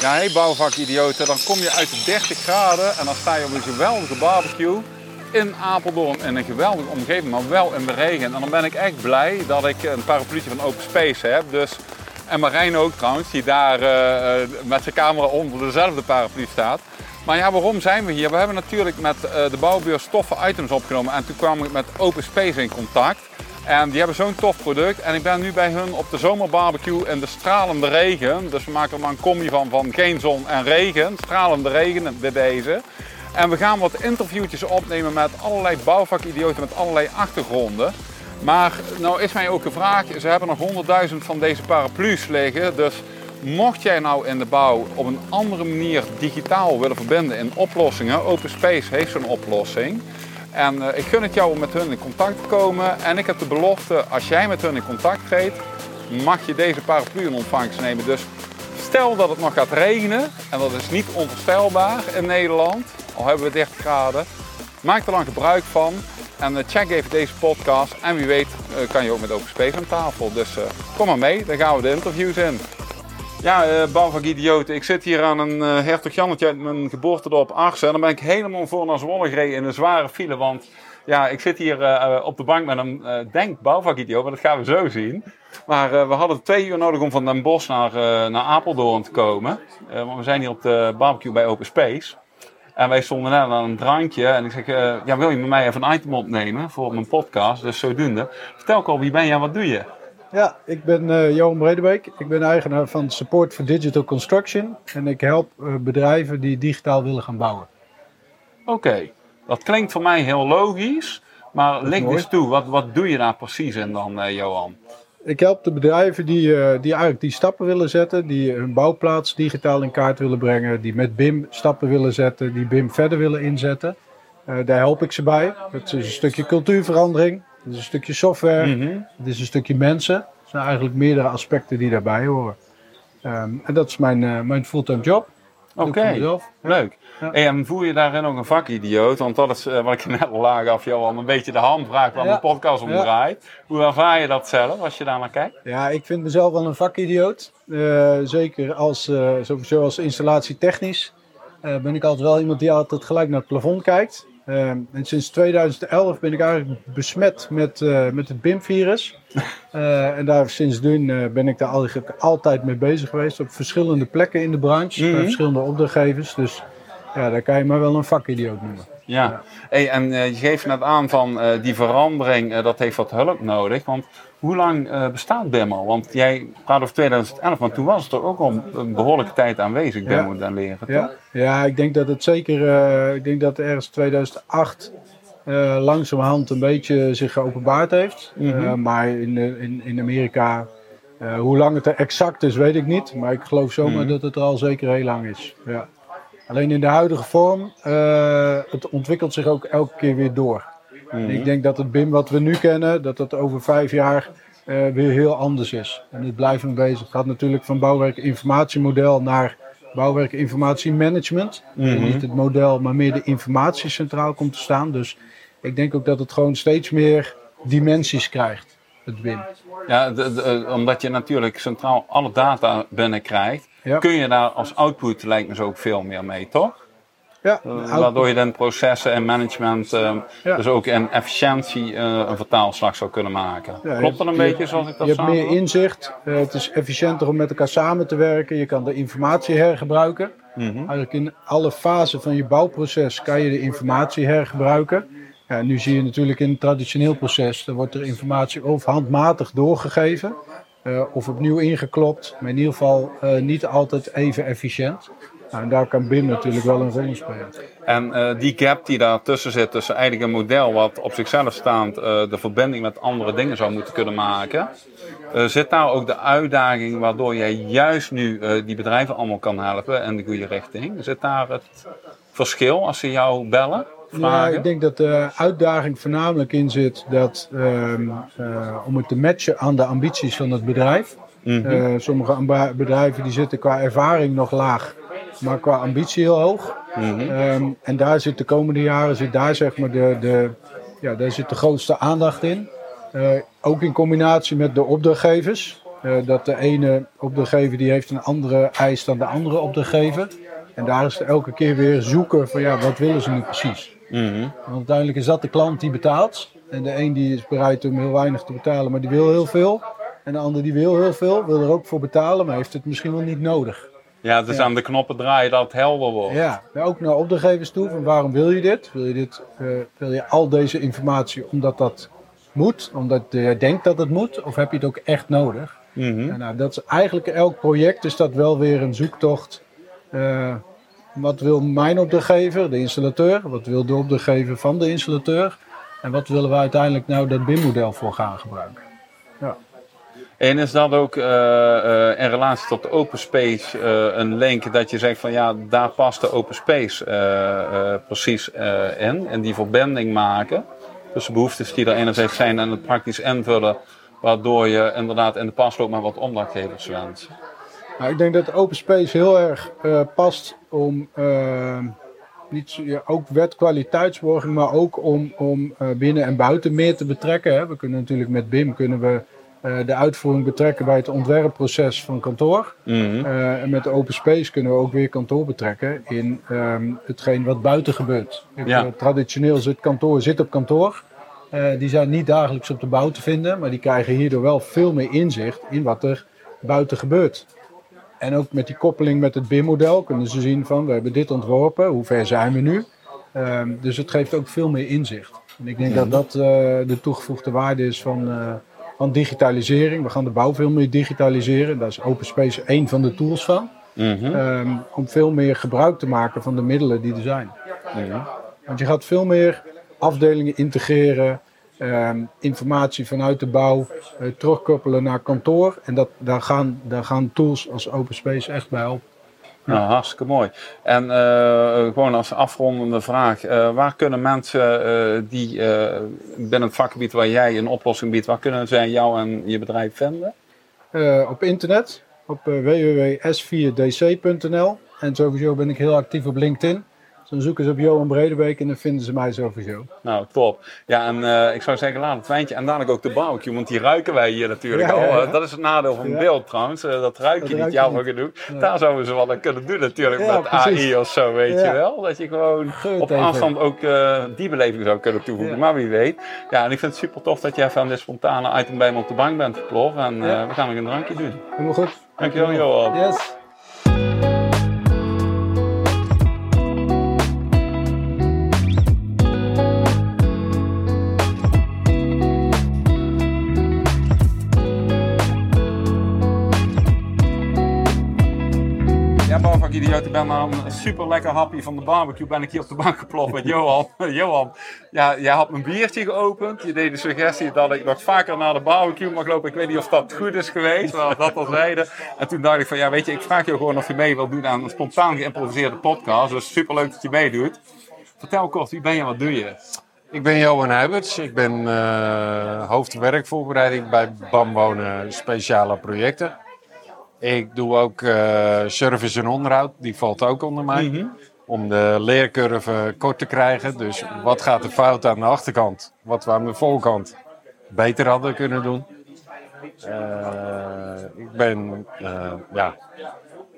Ja, hey bouwvakidioten, dan kom je uit de 30 graden en dan sta je op een geweldige barbecue in Apeldoorn in een geweldige omgeving, maar wel in de regen. En dan ben ik echt blij dat ik een parapluutje van Open Space heb. Dus, en Marijn ook trouwens, die daar uh, met zijn camera onder dezelfde paraplu staat. Maar ja, waarom zijn we hier? We hebben natuurlijk met uh, de bouwbeurs toffe items opgenomen en toen kwam ik met Open Space in contact. En die hebben zo'n tof product. En ik ben nu bij hun op de zomerbarbecue in de stralende regen. Dus we maken er maar een combi van, van geen zon en regen. Stralende regen bij deze. En we gaan wat interviewtjes opnemen met allerlei bouwvakidioten met allerlei achtergronden. Maar nou is mij ook gevraagd, ze hebben nog 100.000 van deze paraplu's liggen. Dus mocht jij nou in de bouw op een andere manier digitaal willen verbinden in oplossingen, Open Space heeft zo'n oplossing. En uh, ik gun het jou om met hun in contact te komen. En ik heb de belofte, als jij met hun in contact treedt, mag je deze paraplu in ontvangst nemen. Dus stel dat het nog gaat regenen, en dat is niet onvoorstelbaar in Nederland, al hebben we 30 graden, maak er dan gebruik van. En uh, check even deze podcast. En wie weet uh, kan je ook met Open aan tafel. Dus kom maar mee, dan gaan we de interviews in. Ja, uh. Ik zit hier aan een uh, hertog Jannetje uit mijn geboortedorp Arsen. En dan ben ik helemaal voor naar Zwolle gereden in een zware file. Want ja, ik zit hier uh, op de bank met een uh, denk bouwvakidioot, maar dat gaan we zo zien. Maar we hadden twee uur nodig om van Den Bosch naar, naar Apeldoorn te komen. want we zijn hier op de barbecue bij Open Space. En wij stonden net aan een drankje. En ik zeg, ja, wil je met mij even een item opnemen voor mijn podcast? Dus zodoende. Vertel al, wie ben jij, wat doe je? Ja, ik ben uh, Johan Bredebeek. Ik ben eigenaar van Support for Digital Construction. En ik help uh, bedrijven die digitaal willen gaan bouwen. Oké, okay. dat klinkt voor mij heel logisch. Maar leg eens toe, wat, wat doe je daar precies in dan, uh, Johan? Ik help de bedrijven die, die eigenlijk die stappen willen zetten. Die hun bouwplaats digitaal in kaart willen brengen. Die met BIM stappen willen zetten. Die BIM verder willen inzetten. daar help ik ze bij. Dat is een stukje cultuurverandering. Het is een stukje software, mm het is een stukje mensen. Er zijn eigenlijk meerdere aspecten die daarbij horen. Um, en dat is mijn, uh, mijn fulltime job. Oké, okay. leuk. Ja. En voel je daarin ook een vakidioot? Want dat is uh, wat ik net al laag af jou al een beetje de handvraag waar ja. mijn podcast om draait. Hoe ervaar je dat zelf als je daar naar kijkt? Ja, ik vind mezelf wel een vakidioot. Uh, zeker als, sowieso als installatietechnisch. ben ik altijd wel iemand die altijd gelijk naar het plafond kijkt. Uh, en sinds 2011 ben ik eigenlijk besmet met, uh, met het BIM-virus. Uh, en daar sindsdien uh, ben ik daar eigenlijk altijd mee bezig geweest. Op verschillende plekken in de branche, mm -hmm. bij verschillende opdrachtgevers. Dus ja, daar kan je maar wel een vakidioot noemen. Ja, ja. Hey, en je geeft net aan van die verandering, dat heeft wat hulp nodig. Want hoe lang uh, bestaat al? Want jij praat over 2011, maar toen was het toch ook al een behoorlijke tijd aanwezig, ja. moet dan leren, toch? Ja. ja, ik denk dat het zeker, uh, ik denk dat ergens 2008 uh, langzamerhand een beetje zich geopenbaard heeft. Mm -hmm. maar in, in, in Amerika, hoe lang het er exact is, weet ik niet. Maar ik geloof zomaar mm -hmm. dat het er al zeker heel lang is. Ja. Alleen in de huidige vorm, het ontwikkelt zich ook elke keer weer door. Mm-hmm. Ik denk dat het BIM wat we nu kennen, dat dat over vijf jaar uh, weer heel anders is. En het blijft me bezig. Het gaat natuurlijk van bouwwerk informatiemodel naar bouwwerk informatiemanagement. Mm-hmm. Niet het model, maar meer de informatie centraal komt te staan. Dus ik denk ook dat het gewoon steeds meer dimensies krijgt, het BIM. Ja, de, de, omdat je natuurlijk centraal alle data binnenkrijgt, ja. kun je daar als output lijkt me zo ook veel meer mee, toch? Ja, uh, waardoor je dan processen en management, ja. dus ook in efficiëntie, uh, een vertaalslag zou kunnen maken. Ja, Klopt dat een je, beetje zoals ik dat Je hebt meer inzicht, het is efficiënter om met elkaar samen te werken, je kan de informatie hergebruiken. Mm -hmm. Eigenlijk in alle fasen van je bouwproces kan je de informatie hergebruiken. Ja, nu zie je natuurlijk in het traditioneel proces, dan wordt er informatie of handmatig doorgegeven. of opnieuw ingeklopt, maar in ieder geval niet altijd even efficiënt. Nou, en daar kan BIM natuurlijk wel een rol in spelen. En uh, die gap die daartussen zit, tussen eigenlijk een model wat op zichzelf staand uh, de verbinding met andere dingen zou moeten kunnen maken. Uh, zit daar ook de uitdaging waardoor jij juist nu die bedrijven allemaal kan helpen in de goede richting? Zit daar het verschil als ze jou bellen? Vragen? Ja, ik denk dat de uitdaging voornamelijk in zit dat, ehm, om het te matchen aan de ambities van het bedrijf. Mm -hmm. sommige bedrijven die zitten qua ervaring nog laag maar qua ambitie heel hoog. Mm -hmm. um, en daar zit de komende jaren zit daar zeg maar de, de, ja, daar zit de grootste aandacht in. Uh, ook in combinatie met de opdrachtgevers. dat de ene opdrachtgever die heeft een andere eis dan de andere opdrachtgever. En daar is het elke keer weer zoeken van ja, wat willen ze nu precies? Mhm. Want uiteindelijk is dat de klant die betaalt. En de een die is bereid om heel weinig te betalen, maar die wil heel veel. En de ander die wil heel veel, wil er ook voor betalen, maar heeft het misschien wel niet nodig. Ja, dus Ja. aan de knoppen draaien dat het helder wordt. Ja, maar ook naar opdrachtgevers toe. Van waarom wil je dit? Wil je, dit, eh, wil je al deze informatie omdat dat moet? Omdat je denkt dat het moet? Of heb je het ook echt nodig? Mhm. En nou, dat is eigenlijk elk project is dat wel weer een zoektocht. Eh, wat wil mijn opdrachtgever, de installateur? Wat wil de opdrachtgever van de installateur? En wat willen we uiteindelijk nou dat BIM-model voor gaan gebruiken? En is dat ook eh, eh, in relatie tot open space eh, een link dat je zegt van ja, daar past de open space precies in. En die verbinding maken tussen behoeftes die er enerzijds zijn en het praktisch invullen. Waardoor je inderdaad in de pas loopt met wat opdrachtgevers wensen. Nou, ik denk dat open space heel erg past om niet ook wetkwaliteitsborging, maar ook om, om binnen en buiten meer te betrekken. We kunnen natuurlijk met BIM kunnen we de uitvoering betrekken bij het ontwerpproces van kantoor. Mhm. Eh, en met de open space kunnen we ook weer kantoor betrekken in ehm, hetgeen wat buiten gebeurt. Ja. eh, traditioneel zit kantoor zit op kantoor. Eh, die zijn niet dagelijks op de bouw te vinden, maar die krijgen hierdoor wel veel meer inzicht in wat er buiten gebeurt. En ook met die koppeling met het BIM-model kunnen ze zien van we hebben dit ontworpen, hoe ver zijn we nu? Ehm, dus het geeft ook veel meer inzicht. En ik denk dat dat eh, de toegevoegde waarde is van, eh, van digitalisering. We gaan de bouw veel meer digitaliseren. Daar is Open Space één van de tools van. Mhm. Ehm, om veel meer gebruik te maken van de middelen die er zijn. Want je gaat veel meer afdelingen integreren, ehm, informatie vanuit de bouw eh, terugkoppelen naar kantoor. En dat, daar, gaan, daar gaan tools als Open Space echt bij helpen. Nou, hartstikke mooi. En eh, gewoon als afrondende vraag, eh, waar kunnen mensen eh, die binnen het vakgebied waar jij een oplossing biedt, waar kunnen zij jou en je bedrijf vinden? Op internet, op eh, www.s4dc.nl. En sowieso ben ik heel actief op LinkedIn. Dan zoeken ze op Johan Bredebeek en dan vinden ze mij sowieso. Nou, top. Ja, en eh, ik zou zeggen, laat het wijntje en dadelijk ook de barbecue, want die ruiken wij hier natuurlijk Ja, al. ja, ja. Eh, Dat is het nadeel van beeld trouwens, eh, dat ruik Dat je niet niet. genoeg. Nee. Daar zouden ze wel aan kunnen doen natuurlijk met precies. AI of zo, weet je wel. Dat je gewoon Geurt op even. afstand ook die beleving zou kunnen toevoegen, maar wie weet. Ja, en ik vind het super tof dat jij van dit spontane item bij me op de bank bent geploffen en we gaan nog een drankje doen. Helemaal goed. Dankjewel, Johan. Yes. Barbecue idioot. Ik ben na een super lekker happy van de barbecue ben ik hier op de bank geploft met Johan. Johan, ja, jij had mijn biertje geopend. Je deed de suggestie dat ik nog vaker naar de barbecue mag lopen. Ik weet niet of dat goed is geweest, maar dat was reden. En toen dacht ik van, ja weet je, ik vraag je gewoon of je mee wilt doen aan een spontaan geïmproviseerde podcast. Dus super leuk dat je meedoet. Vertel kort, wie ben je en wat doe je? Ik ben Johan Huiberts. Ik ben eh hoofd werkvoorbereiding bij BAM Wonen Speciale Projecten. Ik doe ook eh, service en onderhoud. Die valt ook onder mij. Om de leercurve kort te krijgen. Dus wat gaat er fout aan de achterkant? Wat we aan de voorkant beter hadden kunnen doen. Eh, ik ben eh, ja,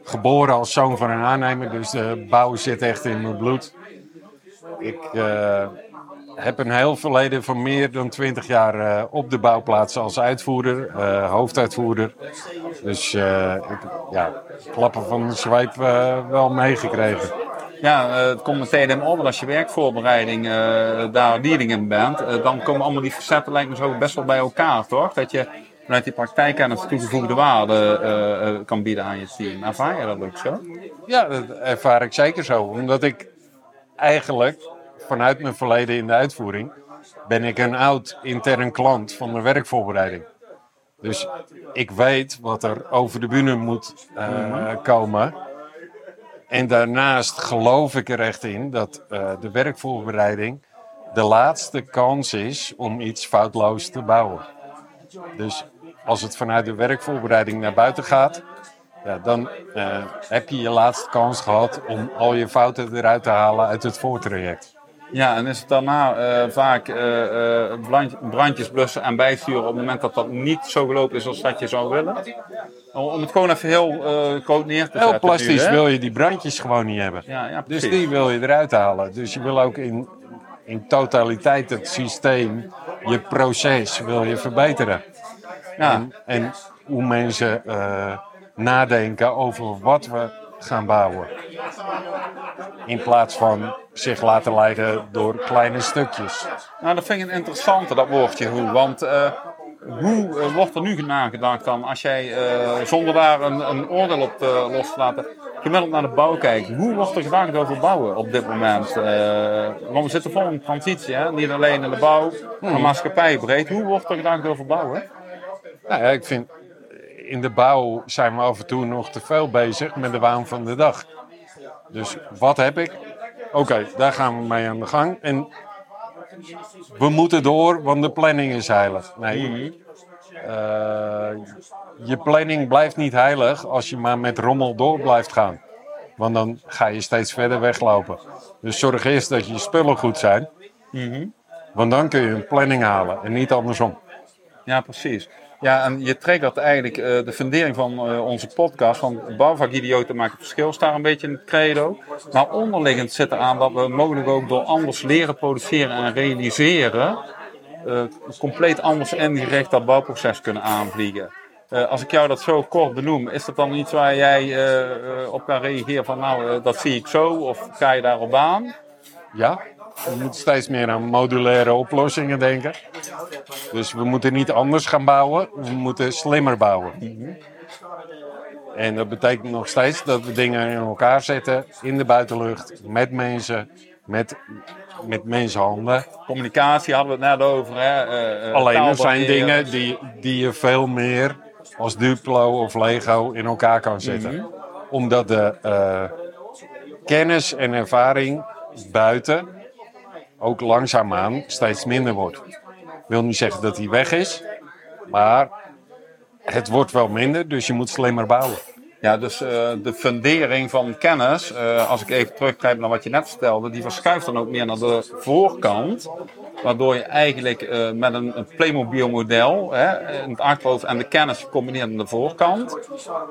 geboren als zoon van een aannemer. Dus de bouw zit echt in mijn bloed. Ik heb een heel verleden van meer dan 20 jaar eh, op de bouwplaats als uitvoerder, eh, hoofduitvoerder. Dus eh, ik, ja, klappen van de eh, wel meegekregen. Ja, het komt meteen in. En als je werkvoorbereiding daar leading in bent, dan komen allemaal die facetten lijkt me zo best wel bij elkaar, toch? Dat je vanuit die praktijkkennis toegevoegde waarde eh, eh, kan bieden aan je team. Ervaar je dat ook zo? Ja, dat ervaar ik zeker zo. Omdat ik eigenlijk vanuit mijn verleden in de uitvoering ben ik een oud intern klant van de werkvoorbereiding. Dus ik weet wat er over de bühne moet eh, komen. En daarnaast geloof ik er echt in dat eh, de werkvoorbereiding de laatste kans is om iets foutloos te bouwen. Dus als het vanuit de werkvoorbereiding naar buiten gaat, ja, dan eh, heb je je laatste kans gehad om al je fouten eruit te halen uit het voortraject. Ja, en is het daarna eh, vaak eh, brand- brandjes blussen en bijsturen op het moment dat dat niet zo gelopen is als dat je zou willen? Om om het gewoon even heel groot neer te zetten. Heel plastisch nu, wil je die brandjes gewoon niet hebben. Ja, ja, Dus die wil je eruit halen. Dus je wil ook in, in totaliteit het systeem, je proces wil je verbeteren. Ja. En, en hoe mensen nadenken over wat we gaan bouwen. In plaats van zich laten leiden door kleine stukjes. Nou, dat vind ik een interessante, dat woordje hoe. Want eh, hoe eh, wordt er nu nagedacht dan als jij, eh, zonder daar een, een oordeel op los te laten, gemiddeld naar de bouw kijkt. Hoe wordt er gedacht over bouwen op dit moment? Want we zitten vol een transitie, hè? niet alleen in de bouw, maar maatschappijbreed. Hoe wordt er gedacht over bouwen? Nou ja, ik vind in de bouw zijn we af en toe nog te veel bezig met de waan van de dag. Dus wat heb ik? Oké, daar gaan we mee aan de gang. En we moeten door, want de planning is heilig. Nee, eh, je planning blijft niet heilig als je maar met rommel door blijft gaan. Want dan ga je steeds verder weglopen. Dus zorg eerst dat je spullen goed zijn. Want dan kun je een planning halen en niet andersom. Ja, precies. Ja, en je triggert eigenlijk eh, de fundering van eh, onze podcast. Van bouwvakidioten maken het verschil, staat een beetje in het credo. Maar onderliggend zit eraan dat we mogelijk ook door anders leren produceren en realiseren. eh, compleet anders ingericht dat bouwproces kunnen aanvliegen. Als ik jou dat zo kort benoem, is dat dan iets waar jij op kan reageren van nou, dat zie ik zo of ga je daarop aan? Ja, we moeten steeds meer aan modulaire oplossingen denken. Dus we moeten niet anders gaan bouwen, we moeten slimmer bouwen. En dat betekent nog steeds dat we dingen in elkaar zetten in de buitenlucht, met mensen, met, met mensenhanden. Communicatie hadden we het net over. Hè? eh, eh, Alleen er zijn dingen die, die je veel meer als Duplo of Lego in elkaar kan zetten. Omdat de eh, kennis en ervaring buiten ook langzaamaan steeds minder wordt. Ik wil niet zeggen dat die weg is, maar het wordt wel minder, dus je moet slimmer bouwen. Ja, dus eh, de fundering van kennis, eh, als ik even terugkrijg naar wat je net vertelde, die verschuift dan ook meer naar de voorkant. Waardoor je eigenlijk eh, met een, een Playmobil-model, het achterhoofd en de kennis gecombineerd aan de voorkant,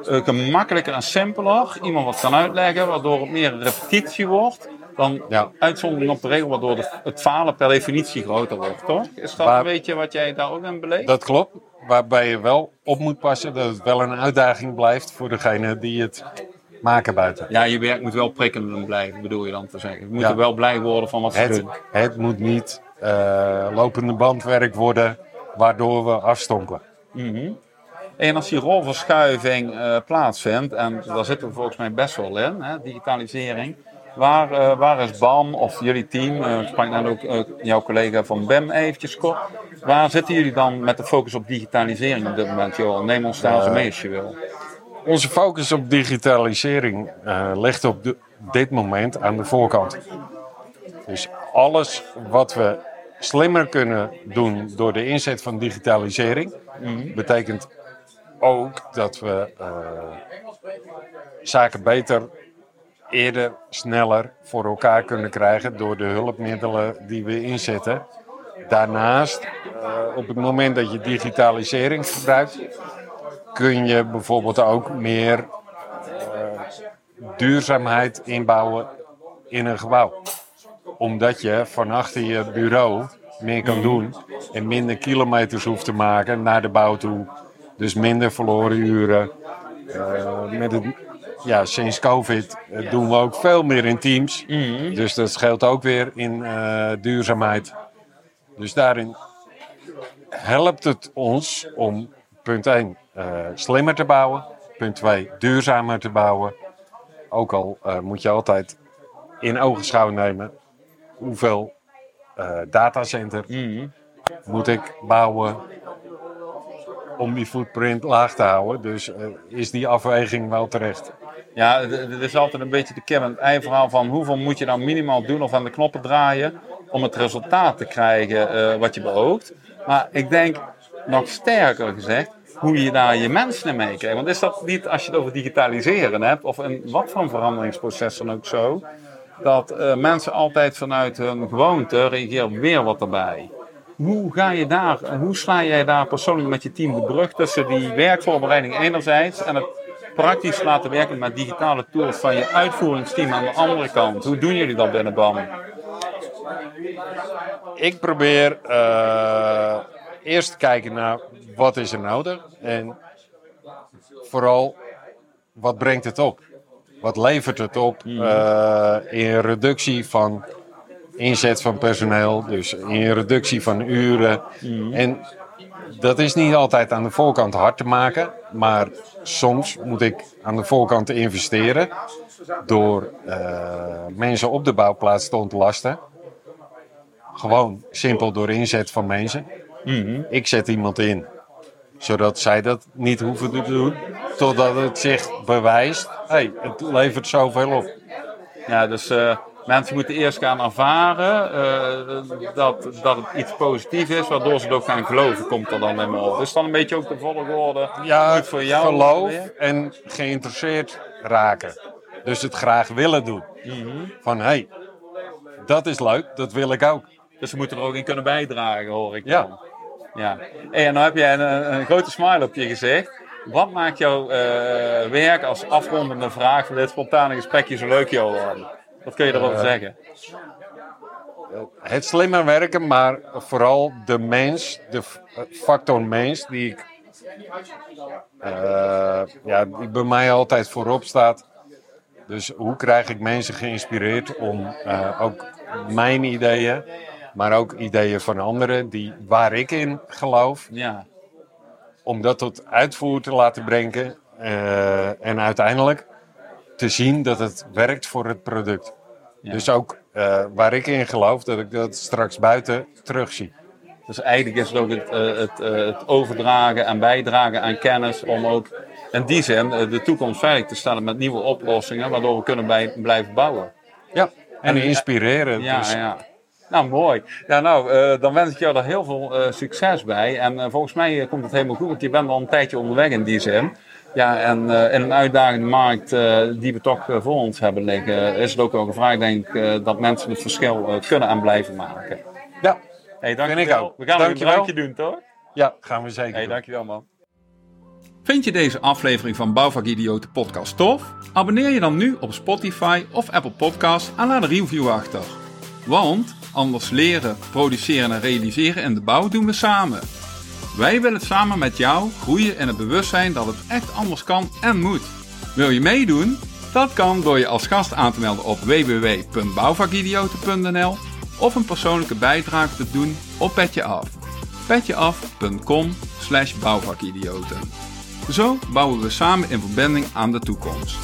gemakkelijker en simpeler iemand wat kan uitleggen, waardoor het meer repetitie wordt dan Ja. uitzondering op de regel, waardoor de- het falen per definitie groter wordt, toch? Is dat Waar- een beetje wat jij daar ook in beleeft? Dat klopt, waarbij je wel op moet passen dat het wel een uitdaging blijft voor degene die het maken buiten. Ja, je werk moet wel prikkelend blijven, bedoel je dan te zeggen. Je moet Ja. er wel blij worden van wat ze Het, doen. het moet niet eh, lopende bandwerk worden waardoor we afstompen. En als die rolverschuiving eh, plaatsvindt, en daar zitten we volgens mij best wel in, hè, digitalisering. Waar, eh, waar is BAM of jullie team? eh, ik sprak net ook eh, jouw collega van BEM eventjes kort. Waar zitten jullie dan met de focus op digitalisering op dit moment? Joh, neem ons daar eens mee als je wil. Onze focus op digitalisering ligt op de- dit moment aan de voorkant. Dus alles wat we slimmer kunnen doen door de inzet van digitalisering, betekent ook dat we zaken beter, eerder, sneller voor elkaar kunnen krijgen door de hulpmiddelen die we inzetten. Daarnaast, eh, op het moment dat je digitalisering gebruikt, kun je bijvoorbeeld ook meer eh, duurzaamheid inbouwen in een gebouw. Omdat je van achter je bureau meer kan doen en minder kilometers hoeft te maken naar de bouw toe. Dus minder verloren uren. Eh, met het, ja, sinds COVID eh, doen we ook veel meer in teams. Dus dat scheelt ook weer in eh, duurzaamheid. Dus daarin helpt het ons om punt 1 slimmer te bouwen, punt 2 duurzamer te bouwen. Ook al eh, moet je altijd in ogenschouw nemen hoeveel eh, datacenter moet ik bouwen om die footprint laag te houden. Dus eh, is die afweging wel terecht. Ja, dit is altijd een beetje de kern en het ei-verhaal van hoeveel moet je dan minimaal doen of aan de knoppen draaien om het resultaat te krijgen eh, wat je beoogt. Maar ik denk nog sterker gezegd, hoe je daar je mensen in meekrijgt. Want is dat niet, als je het over digitaliseren hebt, of een, wat voor veranderingsproces dan ook zo, dat eh, mensen altijd vanuit hun gewoonte reageren weer wat erbij. Hoe ga je daar, hoe sla jij daar persoonlijk met je team de brug tussen die werkvoorbereiding enerzijds en het praktisch laten werken met digitale tools van je uitvoeringsteam aan de andere kant? Hoe doen jullie dat binnen BAM? Ik probeer uh, eerst te kijken naar wat is er nodig en vooral wat brengt het op? Wat levert het op uh, in reductie van inzet van personeel, dus in reductie van uren. En dat is niet altijd aan de voorkant hard te maken, maar soms moet ik aan de voorkant investeren door uh, mensen op de bouwplaats te ontlasten. Gewoon simpel door inzet van mensen. Mhm. Ik zet iemand in, zodat zij dat niet hoeven te doen, totdat het zich bewijst, hey, het levert zoveel op. Ja, dus uh, mensen moeten eerst gaan ervaren uh, dat, dat het iets positiefs is, waardoor ze het ook gaan geloven, komt er dan helemaal op. Dus dan een beetje ook de volgorde ja, goed voor jou. geloof en geïnteresseerd raken. Dus het graag willen doen. Mhm. Van, hé, hey, dat is leuk, dat wil ik ook. Dus ze moeten er ook in kunnen bijdragen, hoor ik Ja. dan. Ja. Hey, en dan heb jij een, een grote smile op je gezicht. Wat maakt jouw uh, werk als afrondende vraag van dit spontane gesprekje zo leuk, Johan? Wat kun je erover Uh, zeggen? Het slimmer werken, maar vooral de mens, de factor mens, die ik, uh, ja, die bij mij altijd voorop staat. Dus hoe krijg ik mensen geïnspireerd om uh, ook mijn ideeën, maar ook ideeën van anderen die, waar ik in geloof, ja. om dat tot uitvoer te laten brengen uh, en uiteindelijk te zien dat het werkt voor het product. Ja. Dus ook uh, waar ik in geloof, dat ik dat straks buiten terugzie. Dus eigenlijk is het ook het, uh, het, uh, het, overdragen en bijdragen aan kennis om ook in die zin de toekomst veilig te stellen met nieuwe oplossingen, waardoor we kunnen bij, blijven bouwen. Ja, en, en inspireren. Ja, dus. ja. Nou, mooi. Ja, nou, uh, dan wens ik jou er heel veel uh, succes bij. En uh, volgens mij komt het helemaal goed, want je bent al een tijdje onderweg in die zin. Ja, en in een uitdagende markt die we toch voor ons hebben liggen, is het ook wel gevraagd, denk ik, dat mensen het verschil kunnen en blijven maken. Ja, hey, dank vind ik ook. We gaan een drankje doen, toch? Ja, gaan we zeker hey, doen. dankjewel, man. Vind je deze aflevering van Bouwvakidioten podcast tof? Abonneer je dan nu op Spotify of Apple Podcasts en laat een review achter. Want anders leren, produceren en realiseren in de bouw doen we samen. Wij willen samen met jou groeien in het bewustzijn dat het echt anders kan en moet. Wil je meedoen? Dat kan door je als gast aan te melden op www.bouwvakidioten.nl of een persoonlijke bijdrage te doen op Petje Af. petjeaf.com slash bouwvakidioten. Zo bouwen we samen in verbinding aan de toekomst.